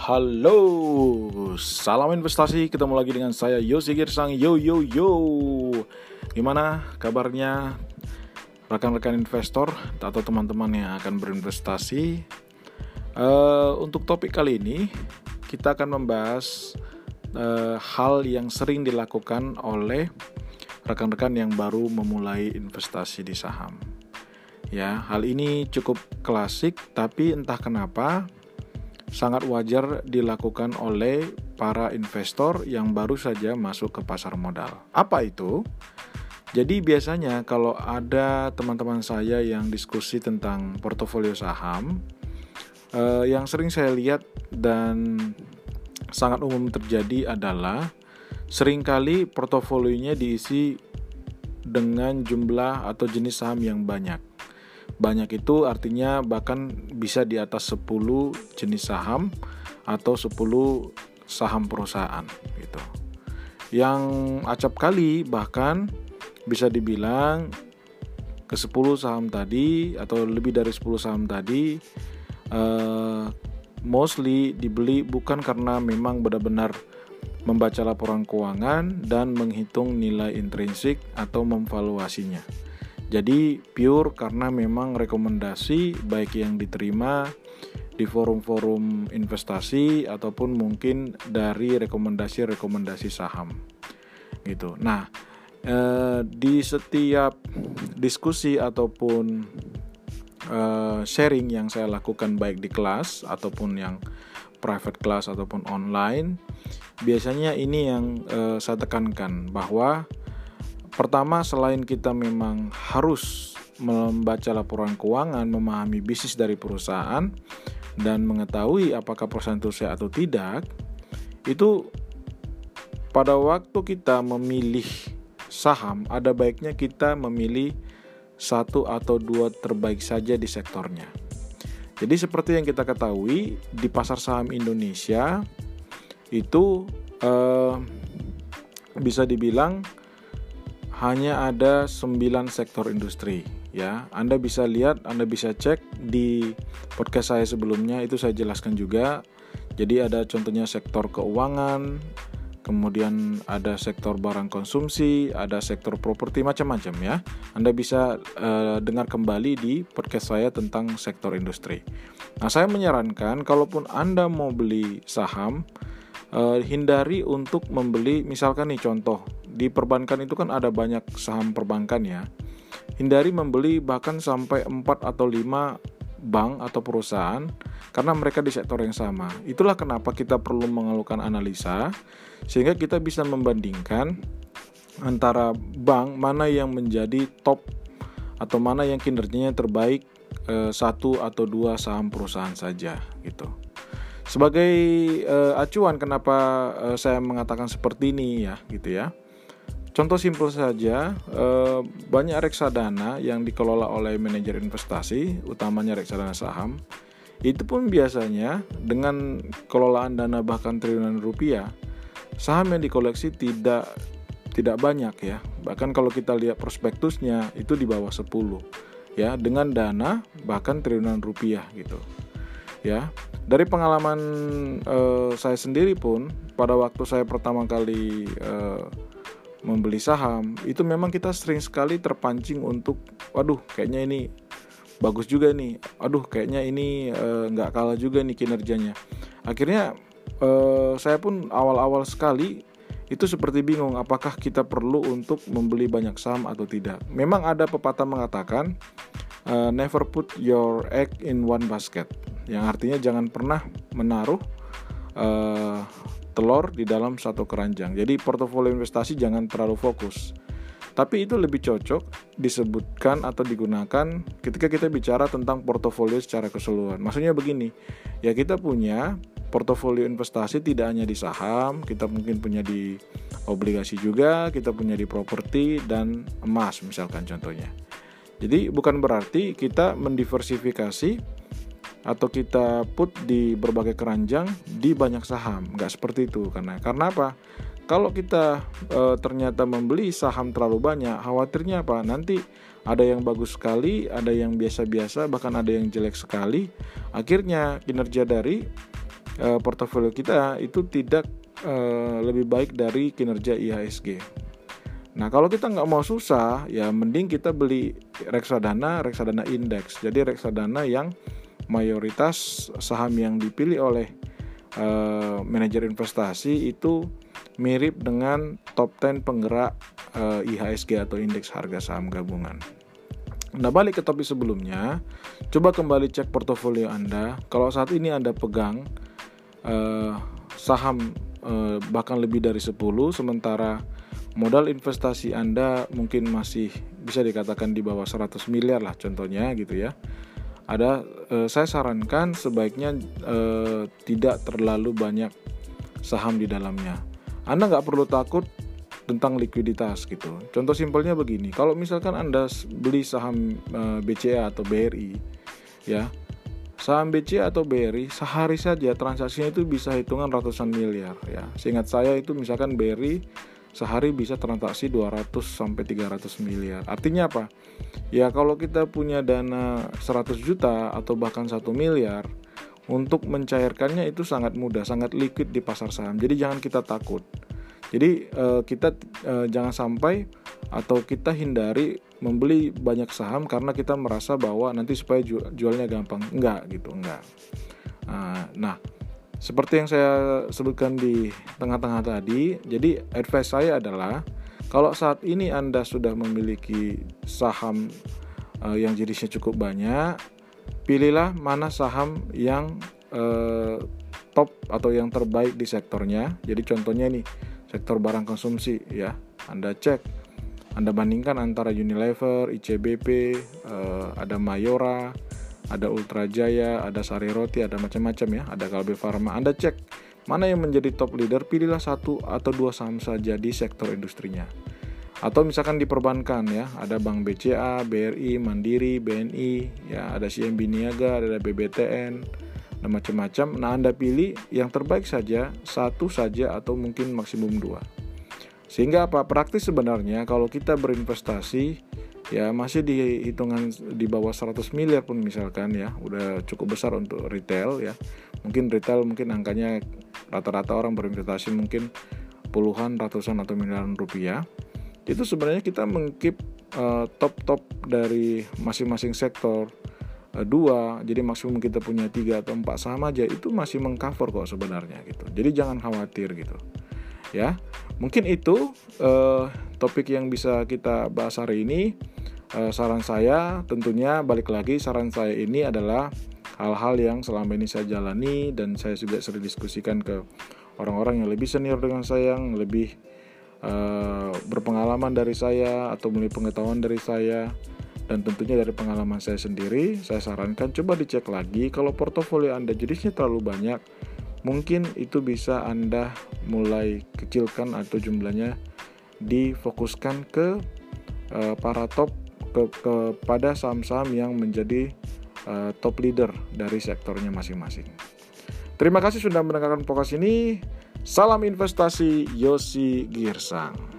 Halo, salam investasi. Ketemu lagi dengan saya Yosi Girsang. Yo yo yo. Gimana kabarnya rekan-rekan investor atau teman-teman yang akan berinvestasi? Uh, untuk topik kali ini kita akan membahas uh, hal yang sering dilakukan oleh rekan-rekan yang baru memulai investasi di saham. Ya, hal ini cukup klasik, tapi entah kenapa sangat wajar dilakukan oleh para investor yang baru saja masuk ke pasar modal. Apa itu? Jadi biasanya kalau ada teman-teman saya yang diskusi tentang portofolio saham, eh, yang sering saya lihat dan sangat umum terjadi adalah sering kali portofolionya diisi dengan jumlah atau jenis saham yang banyak. Banyak itu artinya bahkan bisa di atas 10 jenis saham atau 10 saham perusahaan gitu. Yang acap kali bahkan bisa dibilang ke 10 saham tadi atau lebih dari 10 saham tadi uh, mostly dibeli bukan karena memang benar-benar membaca laporan keuangan dan menghitung nilai intrinsik atau memvaluasinya jadi pure karena memang rekomendasi baik yang diterima di forum-forum investasi ataupun mungkin dari rekomendasi-rekomendasi saham gitu. Nah, eh, di setiap diskusi ataupun eh, sharing yang saya lakukan baik di kelas ataupun yang private class ataupun online, biasanya ini yang eh, saya tekankan bahwa Pertama, selain kita memang harus membaca laporan keuangan, memahami bisnis dari perusahaan, dan mengetahui apakah perusahaan itu sehat atau tidak, itu pada waktu kita memilih saham, ada baiknya kita memilih satu atau dua terbaik saja di sektornya. Jadi seperti yang kita ketahui di pasar saham Indonesia itu eh, bisa dibilang hanya ada 9 sektor industri ya. Anda bisa lihat, Anda bisa cek di podcast saya sebelumnya itu saya jelaskan juga. Jadi ada contohnya sektor keuangan, kemudian ada sektor barang konsumsi, ada sektor properti macam-macam ya. Anda bisa uh, dengar kembali di podcast saya tentang sektor industri. Nah, saya menyarankan kalaupun Anda mau beli saham, uh, hindari untuk membeli misalkan nih contoh di perbankan itu kan ada banyak saham perbankan ya. Hindari membeli bahkan sampai 4 atau 5 bank atau perusahaan karena mereka di sektor yang sama. Itulah kenapa kita perlu mengeluhkan analisa sehingga kita bisa membandingkan antara bank mana yang menjadi top atau mana yang kinerjanya terbaik eh, satu atau dua saham perusahaan saja gitu. Sebagai eh, acuan kenapa eh, saya mengatakan seperti ini ya gitu ya. Contoh simpel saja, eh, banyak reksadana yang dikelola oleh manajer investasi, utamanya reksadana saham. Itu pun biasanya dengan kelolaan dana bahkan triliunan rupiah, saham yang dikoleksi tidak tidak banyak ya. Bahkan kalau kita lihat prospektusnya itu di bawah 10 ya, dengan dana bahkan triliunan rupiah gitu. Ya. Dari pengalaman eh, saya sendiri pun pada waktu saya pertama kali eh, membeli saham itu memang kita sering sekali terpancing untuk waduh kayaknya ini bagus juga nih. Aduh kayaknya ini eh, nggak e, kalah juga nih kinerjanya. Akhirnya e, saya pun awal-awal sekali itu seperti bingung apakah kita perlu untuk membeli banyak saham atau tidak. Memang ada pepatah mengatakan e, never put your egg in one basket yang artinya jangan pernah menaruh telur di dalam satu keranjang. Jadi portofolio investasi jangan terlalu fokus. Tapi itu lebih cocok disebutkan atau digunakan ketika kita bicara tentang portofolio secara keseluruhan. Maksudnya begini, ya kita punya portofolio investasi tidak hanya di saham, kita mungkin punya di obligasi juga, kita punya di properti dan emas misalkan contohnya. Jadi bukan berarti kita mendiversifikasi atau kita put di berbagai keranjang di banyak saham. Nggak seperti itu karena karena apa? Kalau kita e, ternyata membeli saham terlalu banyak khawatirnya apa? Nanti ada yang bagus sekali ada yang biasa-biasa bahkan ada yang jelek sekali. Akhirnya kinerja dari uh, portofolio kita itu tidak uh, lebih baik dari kinerja IHSG. Nah kalau kita nggak mau susah, ya mending kita beli reksadana, reksadana indeks. Jadi reksadana yang mayoritas saham yang dipilih oleh uh, manajer investasi itu mirip dengan top 10 penggerak uh, IHSG atau indeks harga saham gabungan. Nah balik ke topik sebelumnya, coba kembali cek portofolio Anda. Kalau saat ini Anda pegang uh, saham bahkan lebih dari 10, sementara modal investasi Anda mungkin masih bisa dikatakan di bawah 100 miliar lah contohnya gitu ya. Ada eh, saya sarankan sebaiknya eh, tidak terlalu banyak saham di dalamnya. Anda nggak perlu takut tentang likuiditas gitu. Contoh simpelnya begini, kalau misalkan Anda beli saham eh, BCA atau BRI ya, saham BCA atau BRI sehari saja transaksinya itu bisa hitungan ratusan miliar ya. Seingat saya itu misalkan BRI sehari bisa transaksi 200 sampai 300 miliar. Artinya apa? Ya kalau kita punya dana 100 juta atau bahkan 1 miliar untuk mencairkannya itu sangat mudah, sangat liquid di pasar saham. Jadi jangan kita takut. Jadi eh, kita eh, jangan sampai atau kita hindari membeli banyak saham karena kita merasa bahwa nanti supaya jualnya gampang. Enggak gitu, enggak. Nah, seperti yang saya sebutkan di tengah-tengah tadi, jadi advice saya adalah kalau saat ini Anda sudah memiliki saham uh, yang jenisnya cukup banyak, pilihlah mana saham yang uh, top atau yang terbaik di sektornya. Jadi contohnya nih, sektor barang konsumsi ya. Anda cek, Anda bandingkan antara Unilever, ICBP, uh, eh, ada Mayora, ada Ultra Jaya, ada Sari Roti, ada macam-macam ya, ada Kalbe Farma. Anda cek mana yang menjadi top leader, pilihlah satu atau dua saham saja di sektor industrinya. Atau misalkan di perbankan ya, ada Bank BCA, BRI, Mandiri, BNI, ya ada CMB Niaga, ada BBTN, dan macam-macam. Nah Anda pilih yang terbaik saja, satu saja atau mungkin maksimum dua. Sehingga apa? Praktis sebenarnya kalau kita berinvestasi ya masih di hitungan di bawah 100 miliar pun misalkan ya udah cukup besar untuk retail ya. Mungkin retail mungkin angkanya rata-rata orang berinvestasi mungkin puluhan ratusan atau miliaran rupiah. Itu sebenarnya kita mengkip uh, top-top dari masing-masing sektor uh, dua. Jadi maksimum kita punya tiga atau empat saham aja. Itu masih mengcover kok sebenarnya gitu. Jadi jangan khawatir gitu ya mungkin itu uh, topik yang bisa kita bahas hari ini. Uh, saran saya tentunya balik lagi saran saya ini adalah hal-hal yang selama ini saya jalani dan saya juga sering diskusikan ke orang-orang yang lebih senior dengan saya yang lebih uh, berpengalaman dari saya atau memiliki pengetahuan dari saya. Dan tentunya dari pengalaman saya sendiri saya sarankan coba dicek lagi kalau portofolio Anda jenisnya terlalu banyak mungkin itu bisa Anda mulai kecilkan atau jumlahnya difokuskan ke uh, para top ke, kepada saham-saham yang menjadi uh, top leader dari sektornya masing-masing. Terima kasih sudah mendengarkan podcast ini. Salam investasi Yosi Girsang.